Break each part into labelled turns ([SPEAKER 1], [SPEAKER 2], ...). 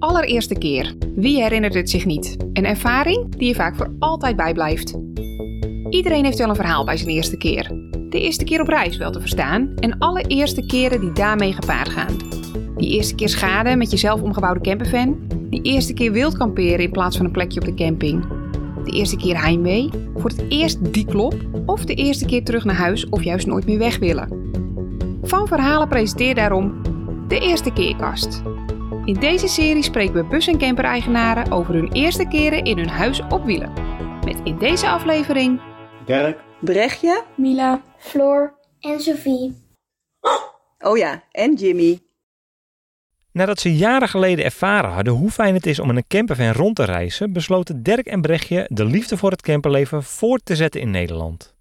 [SPEAKER 1] allereerste keer. Wie herinnert het zich niet? Een ervaring die je vaak voor altijd bijblijft. Iedereen heeft wel een verhaal bij zijn eerste keer. De eerste keer op reis wel te verstaan en alle eerste keren die daarmee gepaard gaan. Die eerste keer schade met je zelf omgebouwde campervan. Die eerste keer wild kamperen in plaats van een plekje op de camping. De eerste keer heimwee, voor het eerst die klop of de eerste keer terug naar huis of juist nooit meer weg willen. Van Verhalen presenteert daarom de Eerste Keerkast. In deze serie spreken we bus- en camper-eigenaren over hun eerste keren in hun huis op wielen. Met in deze aflevering
[SPEAKER 2] Dirk,
[SPEAKER 3] Brechtje.
[SPEAKER 4] Mila, Floor en Sophie.
[SPEAKER 3] Oh ja, en Jimmy.
[SPEAKER 5] Nadat ze jaren geleden ervaren hadden hoe fijn het is om in een campervan rond te reizen, besloten Dirk en Brechtje de liefde voor het camperleven voort te zetten in Nederland.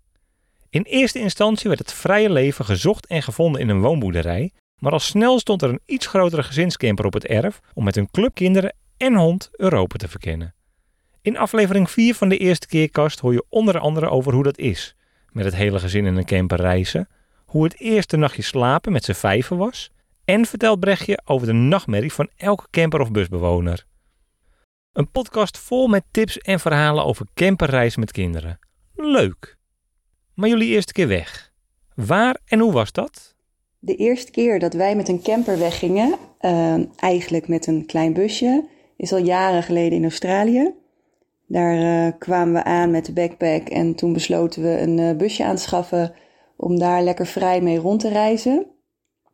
[SPEAKER 5] In eerste instantie werd het vrije leven gezocht en gevonden in een woonboerderij, maar al snel stond er een iets grotere gezinscamper op het erf om met hun club kinderen en hond Europa te verkennen. In aflevering 4 van de eerste keerkast hoor je onder andere over hoe dat is, met het hele gezin in een camper reizen, hoe het eerste nachtje slapen met z'n vijven was en vertelt Brechtje over de nachtmerrie van elke camper of busbewoner. Een podcast vol met tips en verhalen over camperreizen met kinderen. Leuk! Maar jullie eerste keer weg. Waar en hoe was dat?
[SPEAKER 3] De eerste keer dat wij met een camper weggingen, uh, eigenlijk met een klein busje, is al jaren geleden in Australië. Daar uh, kwamen we aan met de backpack en toen besloten we een uh, busje aan te schaffen om daar lekker vrij mee rond te reizen.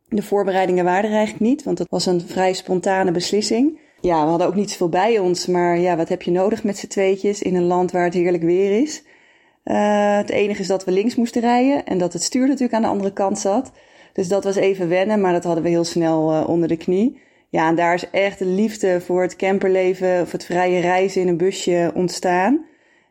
[SPEAKER 3] De voorbereidingen waren er eigenlijk niet, want dat was een vrij spontane beslissing. Ja, we hadden ook niet zoveel bij ons, maar ja, wat heb je nodig met z'n tweetjes in een land waar het heerlijk weer is? Uh, het enige is dat we links moesten rijden en dat het stuur natuurlijk aan de andere kant zat. Dus dat was even wennen, maar dat hadden we heel snel uh, onder de knie. Ja, en daar is echt de liefde voor het camperleven of het vrije reizen in een busje ontstaan.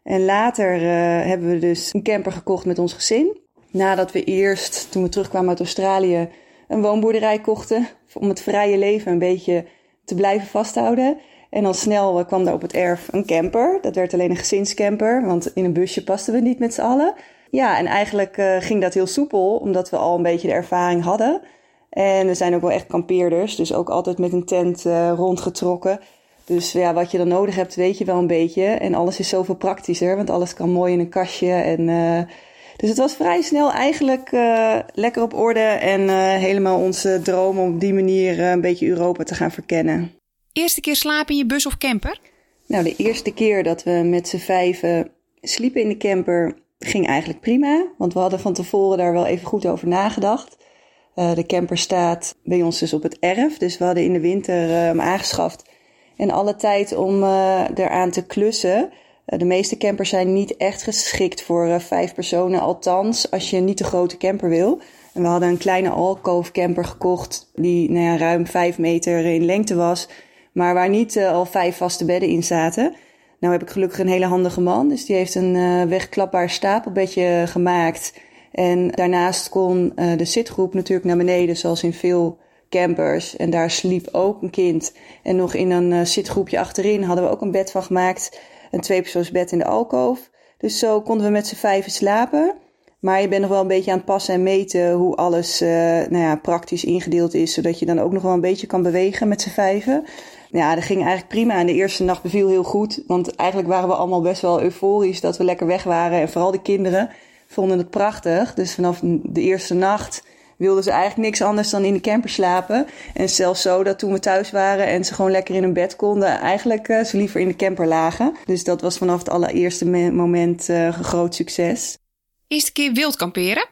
[SPEAKER 3] En later uh, hebben we dus een camper gekocht met ons gezin. Nadat we eerst, toen we terugkwamen uit Australië, een woonboerderij kochten. Om het vrije leven een beetje te blijven vasthouden. En al snel kwam daar op het erf een camper. Dat werd alleen een gezinscamper, want in een busje pasten we niet met z'n allen. Ja, en eigenlijk uh, ging dat heel soepel, omdat we al een beetje de ervaring hadden. En we zijn ook wel echt kampeerders, dus ook altijd met een tent uh, rondgetrokken. Dus ja, wat je dan nodig hebt, weet je wel een beetje. En alles is zoveel praktischer, want alles kan mooi in een kastje. En, uh, dus het was vrij snel eigenlijk lekker op orde en helemaal onze droom om op die manier een beetje Europa te gaan verkennen.
[SPEAKER 1] Eerste keer slapen in je bus of camper?
[SPEAKER 3] Nou, de eerste keer dat we met z'n vijven sliepen in de camper ging eigenlijk prima. Want we hadden van tevoren daar wel even goed over nagedacht. Uh, de camper staat bij ons dus op het erf. Dus we hadden in de winter uh, hem aangeschaft. En alle tijd om uh, eraan te klussen. de meeste campers zijn niet echt geschikt voor vijf personen. Althans, als je niet te grote camper wil. En we hadden een kleine alcove camper gekocht. Die nou ja, ruim vijf meter in lengte was. Maar waar niet al vijf vaste bedden in zaten. Nou heb ik gelukkig een hele handige man, dus die heeft een uh, wegklapbaar stapelbedje gemaakt. En daarnaast kon uh, de zitgroep natuurlijk naar beneden, zoals in veel campers. En daar sliep ook een kind. En nog in een uh, zitgroepje achterin hadden we ook een bed van gemaakt. Een tweepersoonsbed in de alkoof. Dus zo konden we met z'n vijven slapen. Maar je bent nog wel een beetje aan het passen en meten hoe alles nou ja, praktisch ingedeeld is. Zodat je dan ook nog wel een beetje kan bewegen met z'n vijven. Ja, dat ging eigenlijk prima. En de eerste nacht beviel heel goed. Want eigenlijk waren we allemaal best wel euforisch dat we lekker weg waren. En vooral de kinderen vonden het prachtig. Dus vanaf de eerste nacht wilden ze eigenlijk niks anders dan in de camper slapen. En zelfs zo dat toen we thuis waren en ze gewoon lekker in een bed konden, eigenlijk uh, ze liever in de camper lagen. Dus dat was vanaf het allereerste moment uh, een groot succes.
[SPEAKER 1] Eerste keer wild kamperen?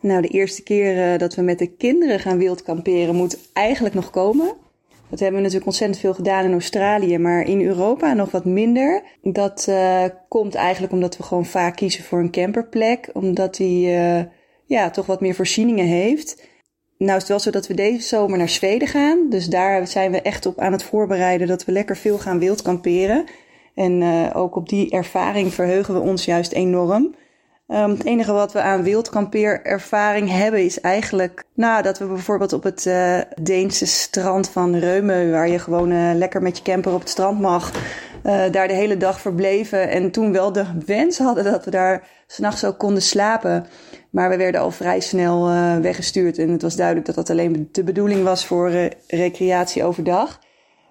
[SPEAKER 3] Nou, de eerste keer uh, dat we met de kinderen gaan wild kamperen moet eigenlijk nog komen. Dat hebben we natuurlijk ontzettend veel gedaan in Australië, maar in Europa nog wat minder. Dat uh, komt eigenlijk omdat we gewoon vaak kiezen voor een camperplek, omdat die uh, ja, toch wat meer voorzieningen heeft. Nou is het wel zo dat we deze zomer naar Zweden gaan. Dus daar zijn we echt op aan het voorbereiden dat we lekker veel gaan wild kamperen. En uh, ook op die ervaring verheugen we ons juist enorm. Um, het enige wat we aan wildkampeerervaring hebben is eigenlijk, nou, dat we bijvoorbeeld op het uh, Deense strand van Reumeu, waar je gewoon uh, lekker met je camper op het strand mag, uh, daar de hele dag verbleven. En toen wel de wens hadden dat we daar s'nachts ook konden slapen. Maar we werden al vrij snel weggestuurd en het was duidelijk dat dat alleen de bedoeling was voor recreatie overdag.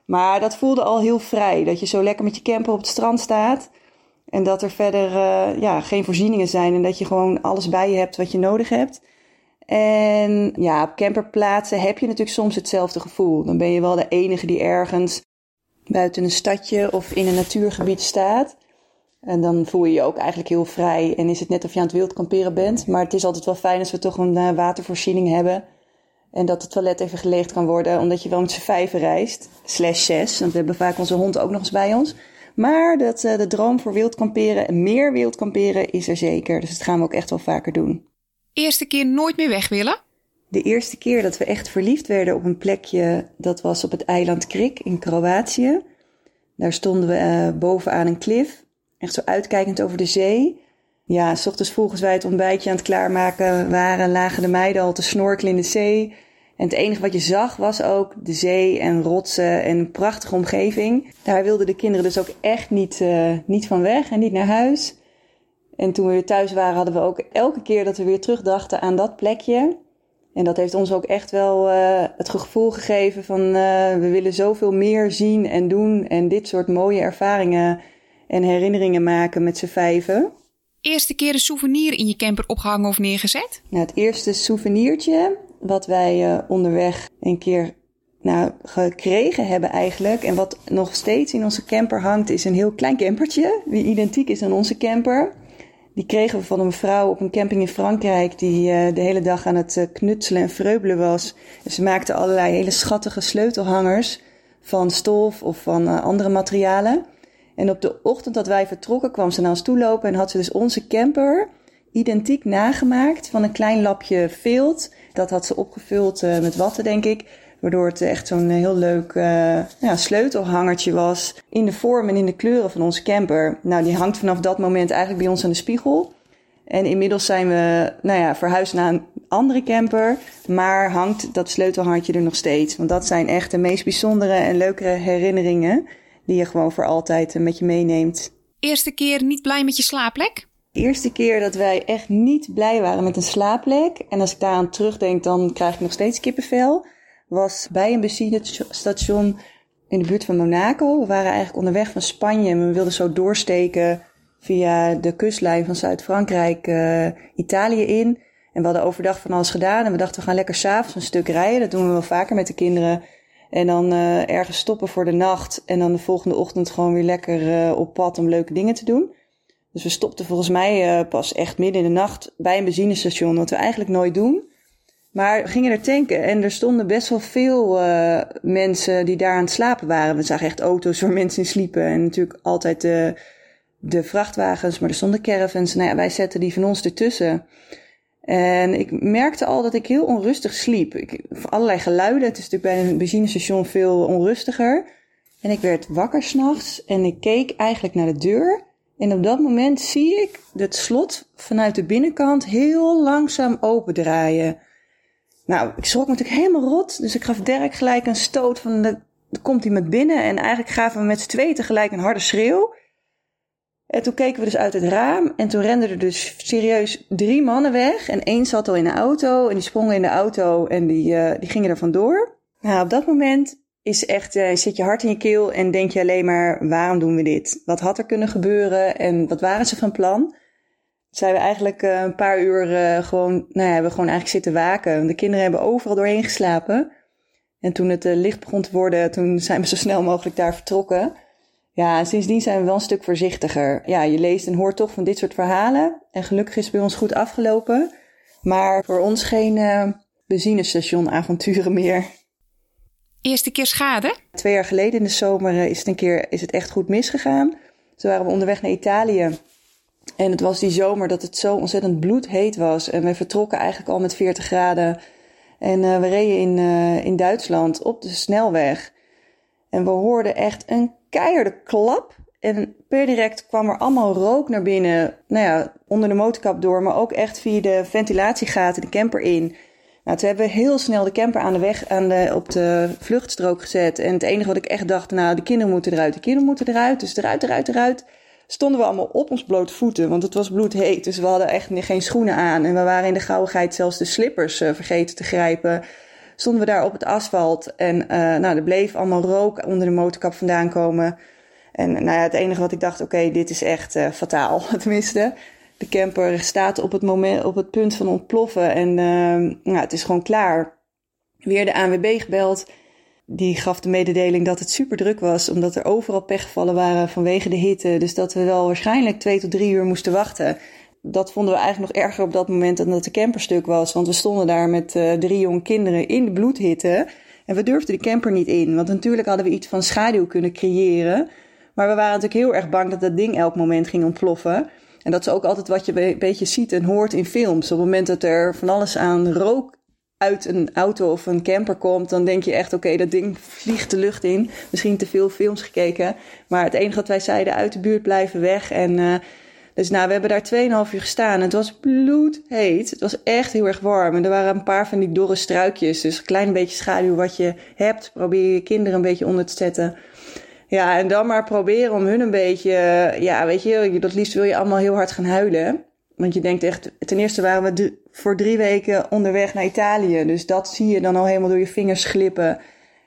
[SPEAKER 3] Maar dat voelde al heel vrij. Dat je zo lekker met je camper op het strand staat. En dat er verder uh, ja, geen voorzieningen zijn. En dat je gewoon alles bij je hebt wat je nodig hebt. En ja, op camperplaatsen heb je natuurlijk soms hetzelfde gevoel. Dan ben je wel de enige die ergens buiten een stadje of in een natuurgebied staat. En dan voel je je ook eigenlijk heel vrij. En is het net of je aan het wildkamperen bent. Maar het is altijd wel fijn als we toch een uh, watervoorziening hebben. En dat het toilet even geleegd kan worden. Omdat je wel met z'n vijven reist. Slash zes. Want we hebben vaak onze hond ook nog eens bij ons. Maar dat, uh, de droom voor wildkamperen en meer wildkamperen is er zeker. Dus dat gaan we ook echt wel vaker doen.
[SPEAKER 1] Eerste keer nooit meer weg willen?
[SPEAKER 3] De eerste keer dat we echt verliefd werden op een plekje, dat was op het eiland Krik in Kroatië. Daar stonden we uh, bovenaan een klif, echt zo uitkijkend over de zee. Ja, s ochtends volgens wij het ontbijtje aan het klaarmaken waren, lagen de meiden al te snorkelen in de zee. En het enige wat je zag was ook de zee en rotsen en een prachtige omgeving. Daar wilden de kinderen dus ook echt niet, uh, niet van weg en niet naar huis. En toen we weer thuis waren, hadden we ook elke keer dat we weer terugdachten aan dat plekje. En dat heeft ons ook echt wel uh, het gevoel gegeven van uh, we willen zoveel meer zien en doen. En dit soort mooie ervaringen en herinneringen maken met z'n vijven.
[SPEAKER 1] Eerste keer een souvenir in je camper opgehangen of neergezet?
[SPEAKER 3] Nou, het eerste souvenirtje wat wij uh, onderweg een keer nou, gekregen hebben eigenlijk. En wat nog steeds in onze camper hangt, is een heel klein campertje. Die identiek is aan onze camper. Die kregen we van een mevrouw op een camping in Frankrijk die uh, de hele dag aan het uh, knutselen en vreubelen was. Ze maakte allerlei hele schattige sleutelhangers van stof of van andere materialen. En op de ochtend dat wij vertrokken kwam ze naar ons toe lopen en had ze dus onze camper identiek nagemaakt van een klein lapje vilt. Dat had ze opgevuld met watten, denk ik. Waardoor het echt zo'n heel leuk uh, ja, sleutelhangertje was. In de vorm en in de kleuren van onze camper. Nou, die hangt vanaf dat moment eigenlijk bij ons aan de spiegel. En inmiddels zijn we nou ja, verhuisd naar een andere camper. Maar hangt dat sleutelhandje er nog steeds. Want dat zijn echt de meest bijzondere en leukere herinneringen. Die je gewoon voor altijd met je meeneemt.
[SPEAKER 1] Eerste keer niet blij met je slaapplek?
[SPEAKER 3] Eerste keer dat wij echt niet blij waren met een slaapplek. En als ik daaraan terugdenk, dan krijg ik nog steeds kippenvel was bij een benzinestation in de buurt van Monaco. We waren eigenlijk onderweg van Spanje en we wilden zo doorsteken via de kustlijn van Zuid-Frankrijk uh, Italië in. En we hadden overdag van alles gedaan en we dachten we gaan lekker s'avonds een stuk rijden. Dat doen we wel vaker met de kinderen. En dan uh, ergens stoppen voor de nacht en dan de volgende ochtend gewoon weer lekker uh, op pad om leuke dingen te doen. Dus we stopten volgens mij pas echt midden in de nacht bij een benzinestation, wat we eigenlijk nooit doen. Maar we gingen er tanken en er stonden best wel veel uh, mensen die daar aan het slapen waren. We zagen echt auto's waar mensen in sliepen. En natuurlijk altijd de, de vrachtwagens, maar er stonden caravans. Nou ja, wij zetten die van ons ertussen. En ik merkte al dat ik heel onrustig sliep. Ik, allerlei geluiden. Het is natuurlijk bij een benzinestation veel onrustiger. En ik werd wakker s'nachts en ik keek eigenlijk naar de deur. En op dat moment zie ik het slot vanuit de binnenkant heel langzaam opendraaien. Nou, ik schrok natuurlijk helemaal rot. Dus ik gaf Dirk gelijk een stoot van, de, komt iemand binnen. En eigenlijk gaven we met z'n tweeën tegelijk een harde schreeuw. En toen keken we dus uit het raam. En toen renden er dus serieus drie mannen weg. En één zat al in de auto. En die sprongen in de auto en die, uh, die gingen er vandoor. Nou, op dat moment is echt, uh, zit je hart in je keel en denk je alleen maar, waarom doen we dit? Wat had er kunnen gebeuren en wat waren ze van plan? zijn we eigenlijk uh, een paar uur uh, gewoon, nou ja, hebben we gewoon eigenlijk zitten waken. De kinderen hebben overal doorheen geslapen. En toen het licht begon te worden, toen zijn we zo snel mogelijk daar vertrokken. Ja, sindsdien zijn we wel een stuk voorzichtiger. Ja, je leest en hoort toch van dit soort verhalen. En gelukkig is het bij ons goed afgelopen. Maar voor ons geen benzinestation avonturen meer.
[SPEAKER 1] Eerste keer schade?
[SPEAKER 3] Twee jaar geleden in de zomer is het een keer is het echt goed misgegaan. Toen waren we onderweg naar Italië. En het was die zomer dat het zo ontzettend bloedheet was. En we vertrokken eigenlijk al met 40 graden. En uh, we reden in, uh, in Duitsland op de snelweg. En we hoorden echt een keiharde klap. En per direct kwam er allemaal rook naar binnen. Nou ja, onder de motorkap door, maar ook echt via de ventilatiegaten de camper in. Nou, toen hebben we heel snel de camper aan de weg aan de, op de vluchtstrook gezet. En het enige wat ik echt dacht, nou, de kinderen moeten eruit, de kinderen moeten eruit. Dus eruit, eruit, eruit stonden we allemaal op ons blote voeten, want het was bloedheet. Dus we hadden echt geen schoenen aan. En we waren in de gauwigheid zelfs de slippers uh, vergeten te grijpen. stonden we daar op het asfalt. En uh, nou, er bleef allemaal rook onder de motorkap vandaan komen. En nou ja, het enige wat ik dacht, oké, dit is echt uh, fataal. Tenminste, de camper staat op het, moment, op het punt van ontploffen. En uh, nou, het is gewoon klaar. Weer de ANWB gebeld. Die gaf de mededeling dat het super druk was, omdat er overal pechgevallen waren vanwege de hitte. Dus dat we wel waarschijnlijk twee tot drie uur moesten wachten dat vonden we eigenlijk nog erger op dat moment dan dat de camper stuk was. Want we stonden daar met uh, drie jonge kinderen in de bloedhitte. En we durfden de camper niet in. Want natuurlijk hadden we iets van schaduw kunnen creëren. Maar we waren natuurlijk heel erg bang dat dat ding elk moment ging ontploffen. En dat is ook altijd wat je een beetje ziet en hoort in films. Op het moment dat er van alles aan rook uit een auto of een camper komt, dan denk je echt: oké, dat ding vliegt de lucht in. Misschien te veel films gekeken. Maar het enige wat wij zeiden: uit de buurt blijven weg. En. Uh, dus nou, we hebben daar 2,5 uur gestaan. Het was bloedheet. Het was echt heel erg warm. En er waren een paar van die dorre struikjes. Dus een klein beetje schaduw wat je hebt. Probeer je kinderen een beetje onder te zetten. Ja, en dan maar proberen om hun een beetje... Ja, weet je, dat liefst wil je allemaal heel hard gaan huilen. Want je denkt echt... Ten eerste waren we voor drie weken onderweg naar Italië. Dus dat zie je dan al helemaal door je vingers glippen.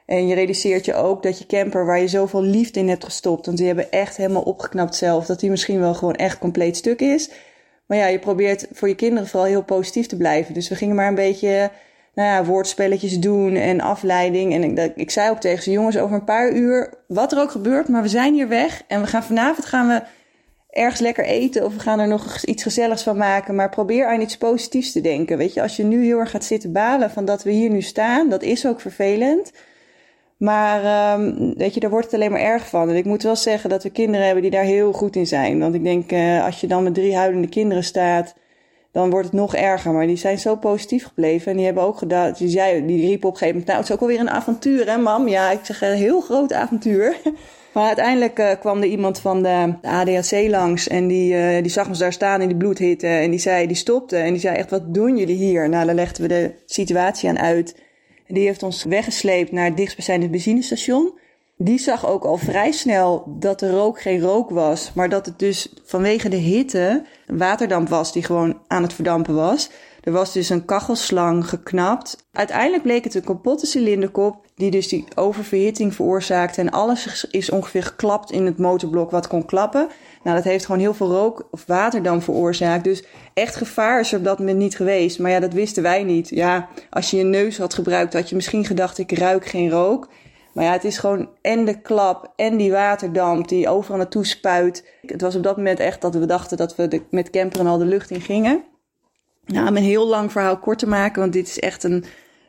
[SPEAKER 3] En je realiseert je ook dat je camper, waar je zoveel liefde in hebt gestopt, want die hebben echt helemaal opgeknapt zelf, dat die misschien wel gewoon echt compleet stuk is. Maar ja, je probeert voor je kinderen vooral heel positief te blijven. Dus we gingen maar een beetje nou ja, woordspelletjes doen en afleiding. En ik, ik zei ook tegen ze, jongens, over een paar uur, wat er ook gebeurt, maar we zijn hier weg. En we gaan vanavond gaan we ergens lekker eten of we gaan er nog iets gezelligs van maken. Maar probeer aan iets positiefs te denken. Weet je, als je nu heel erg gaat zitten balen van dat we hier nu staan, dat is ook vervelend. Maar um, weet je, daar wordt het alleen maar erg van. En ik moet wel zeggen dat we kinderen hebben die daar heel goed in zijn. Want ik denk, uh, als je dan met drie huilende kinderen staat, dan wordt het nog erger. Maar die zijn zo positief gebleven. En die hebben ook gedaan, die, zei, die riep op een gegeven moment, nou, het is ook alweer een avontuur, hè, mam? Ja, ik zeg, een heel groot avontuur. maar uiteindelijk uh, kwam er iemand van de, ADAC langs. En die, uh, die zag ons daar staan in die bloedhitte. En die zei, die stopte. En die zei echt, wat doen jullie hier? Nou, daar legden we de situatie aan uit. Die heeft ons weggesleept naar het dichtstbijzijnde benzinestation. Die zag ook al vrij snel dat de rook geen rook was, maar dat het dus vanwege de hitte waterdamp was die gewoon aan het verdampen was. Er was dus een kachelslang geknapt. Uiteindelijk bleek het een kapotte cilinderkop die dus die oververhitting veroorzaakte en alles is ongeveer geklapt in het motorblok wat kon klappen. Nou, dat heeft gewoon heel veel rook of waterdamp veroorzaakt. Dus echt gevaar is er op dat moment niet geweest. Maar ja, dat wisten wij niet. Ja, als je je neus had gebruikt, had je misschien gedacht: ik ruik geen rook. Maar ja, het is gewoon en de klap en die waterdamp die overal naartoe spuit. Het was op dat moment echt dat we dachten dat we de, met camperen al de lucht in gingen. Nou, om een heel lang verhaal kort te maken, want dit is echt een,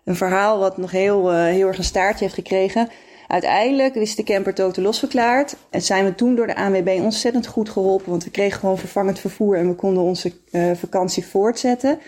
[SPEAKER 3] een verhaal wat nog heel, uh, heel erg een staartje heeft gekregen. Uiteindelijk is de camper totaal losverklaard. En zijn we toen door de ANWB ontzettend goed geholpen. Want we kregen gewoon vervangend vervoer en we konden onze uh, vakantie voortzetten.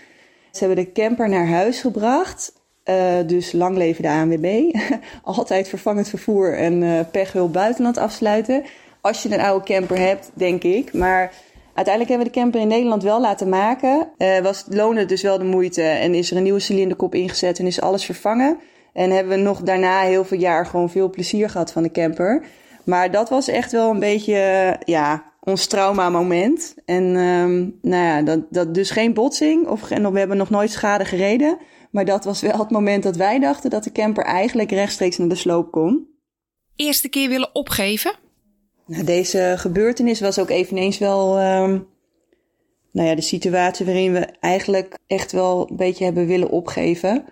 [SPEAKER 3] Ze hebben de camper naar huis gebracht. Uh, dus lang leven de ANWB. Altijd vervangend vervoer en uh, pechhulp buitenland afsluiten. Als je een oude camper hebt, denk ik. Maar uiteindelijk hebben we de camper in Nederland wel laten maken. Uh, was, loonde dus wel de moeite en is er een nieuwe cilinderkop ingezet en is alles vervangen. En hebben we nog daarna heel veel jaar gewoon veel plezier gehad van de camper. Maar dat was echt wel een beetje, ja, ons trauma-moment. En um, nou ja, dat, dat dus geen botsing. Of, en we hebben nog nooit schade gereden. Maar dat was wel het moment dat wij dachten dat de camper eigenlijk rechtstreeks naar de sloop kon.
[SPEAKER 1] Eerste keer willen opgeven?
[SPEAKER 3] Nou, deze gebeurtenis was ook eveneens wel um, nou ja, de situatie waarin we eigenlijk echt wel een beetje hebben willen opgeven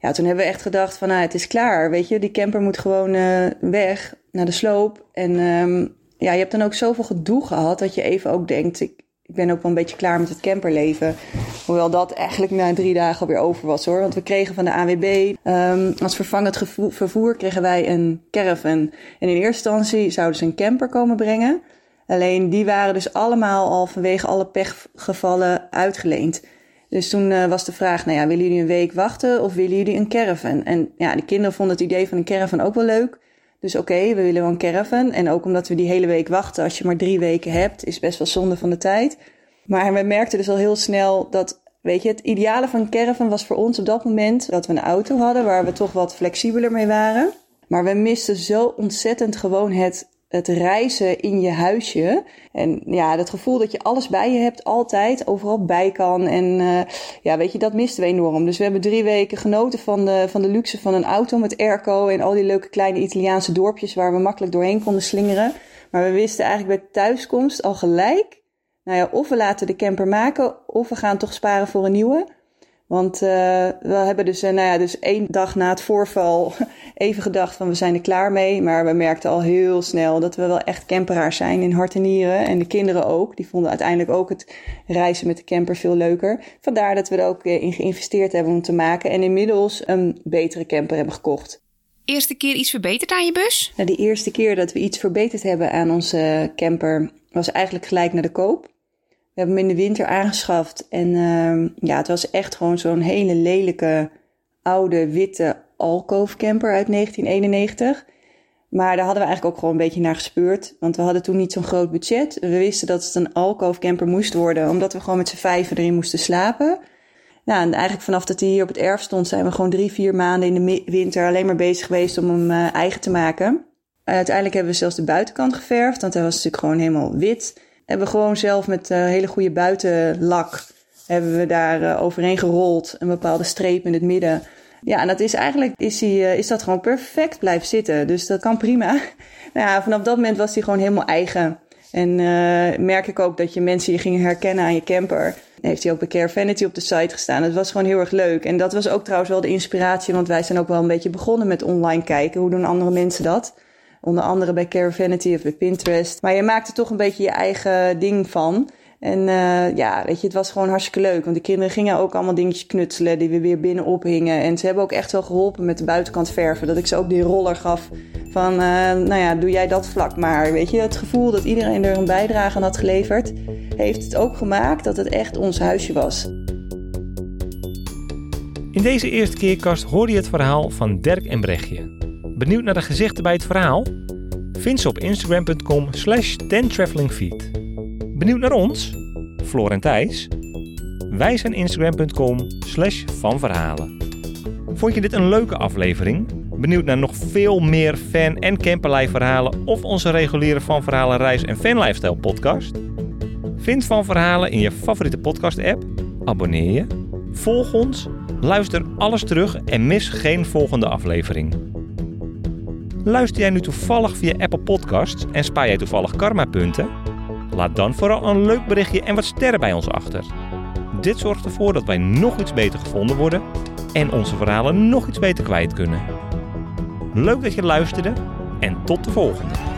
[SPEAKER 3] ja, toen hebben we echt gedacht van, nou, het is klaar, weet je. Die camper moet gewoon uh, weg naar de sloop. En um, ja, je hebt dan ook zoveel gedoe gehad dat je even ook denkt, ik, ik ben ook wel een beetje klaar met het camperleven. Hoewel dat eigenlijk na drie dagen alweer over was hoor. Want we kregen van de AWB um, als vervangend vervoer kregen wij een caravan. En in eerste instantie zouden ze een camper komen brengen. Alleen die waren dus allemaal al vanwege alle pechgevallen uitgeleend. Dus toen uh, was de vraag, nou ja, willen jullie een week wachten of willen jullie een caravan? En ja, de kinderen vonden het idee van een caravan ook wel leuk. Dus oké, we willen wel een caravan. En ook omdat we die hele week wachten, als je maar drie weken hebt, is best wel zonde van de tijd. Maar we merkten dus al heel snel dat, weet je, het ideale van een caravan was voor ons op dat moment dat we een auto hadden waar we toch wat flexibeler mee waren. Maar we misten zo ontzettend gewoon het het reizen in je huisje. En ja, dat gevoel dat je alles bij je hebt, altijd, overal bij kan. En uh, ja, weet je, dat misten we enorm. Dus we hebben drie weken genoten van de, van de luxe van een auto met airco en al die leuke kleine Italiaanse dorpjes waar we makkelijk doorheen konden slingeren. Maar we wisten eigenlijk bij thuiskomst al gelijk, nou ja, of we laten de camper maken, of we gaan toch sparen voor een nieuwe. Want uh, we hebben dus, uh, nou ja, dus één dag na het voorval even gedacht van we zijn er klaar mee. Maar we merkten al heel snel dat we wel echt camperaars zijn in hart en nieren. En de kinderen ook. Die vonden uiteindelijk ook het reizen met de camper veel leuker. Vandaar dat we er ook in geïnvesteerd hebben om te maken. En inmiddels een betere camper hebben gekocht.
[SPEAKER 1] Eerste keer iets verbeterd aan je bus?
[SPEAKER 3] Nou, de eerste keer dat we iets verbeterd hebben aan onze camper was eigenlijk gelijk naar de koop. We hebben hem in de winter aangeschaft. En uh, ja, het was echt gewoon zo'n hele lelijke, oude, witte alcove camper uit 1991. Maar daar hadden we eigenlijk ook gewoon een beetje naar gespeurd. Want we hadden toen niet zo'n groot budget. We wisten dat het een alcove camper moest worden. Omdat we gewoon met z'n vijven erin moesten slapen. Nou, en eigenlijk vanaf dat hij hier op het erf stond... zijn we gewoon drie, vier maanden in de winter alleen maar bezig geweest om hem uh, eigen te maken. uiteindelijk hebben we zelfs de buitenkant geverfd. Want hij was natuurlijk gewoon helemaal wit hebben we gewoon zelf met uh, hele goede buitenlak hebben we daar uh, overheen gerold. Een bepaalde streep in het midden. Ja, en dat is eigenlijk is, hij, uh, is dat gewoon perfect blijven zitten. Dus dat kan prima. nou ja, vanaf dat moment was hij gewoon helemaal eigen. En merk ik ook dat je mensen je gingen herkennen aan je camper. Heeft hij ook bij Caravanity op de site gestaan. Het was gewoon heel erg leuk. En dat was ook trouwens wel de inspiratie. Want wij zijn ook wel een beetje begonnen met online kijken. Hoe doen andere mensen dat? Onder andere bij Caravanity of bij Pinterest. Maar je maakte toch een beetje je eigen ding van. En uh, ja, weet je, het was gewoon hartstikke leuk. Want de kinderen gingen ook allemaal dingetjes knutselen die we weer binnen ophingen. En ze hebben ook echt wel geholpen met de buitenkant verven. Dat ik ze ook die roller gaf van, uh, nou ja, doe jij dat vlak maar. Weet je, het gevoel dat iedereen er een bijdrage aan had geleverd... heeft het ook gemaakt dat het echt ons huisje was.
[SPEAKER 5] In deze eerste keerkast hoorde je het verhaal van Dirk en Brechtje. Benieuwd naar de gezichten bij het verhaal? Vind ze op instagram.com slash tentravelingfeed. Benieuwd naar ons? Floor en Thijs? Wij zijn instagram.com slash vanverhalen. Vond je dit een leuke aflevering? Benieuwd naar nog veel meer fan- en camperlijf verhalen of onze reguliere Van Verhalen reis- en fanlifestyle podcast? Vind Van Verhalen in je favoriete podcast app, abonneer je, volg ons, luister alles terug en mis geen volgende aflevering. Luister jij nu toevallig via Apple Podcasts en spaar jij toevallig karma-punten? Laat dan vooral een leuk berichtje en wat sterren bij ons achter. Dit zorgt ervoor dat wij nog iets beter gevonden worden en onze verhalen nog iets beter kwijt kunnen. Leuk dat je luisterde en tot de volgende.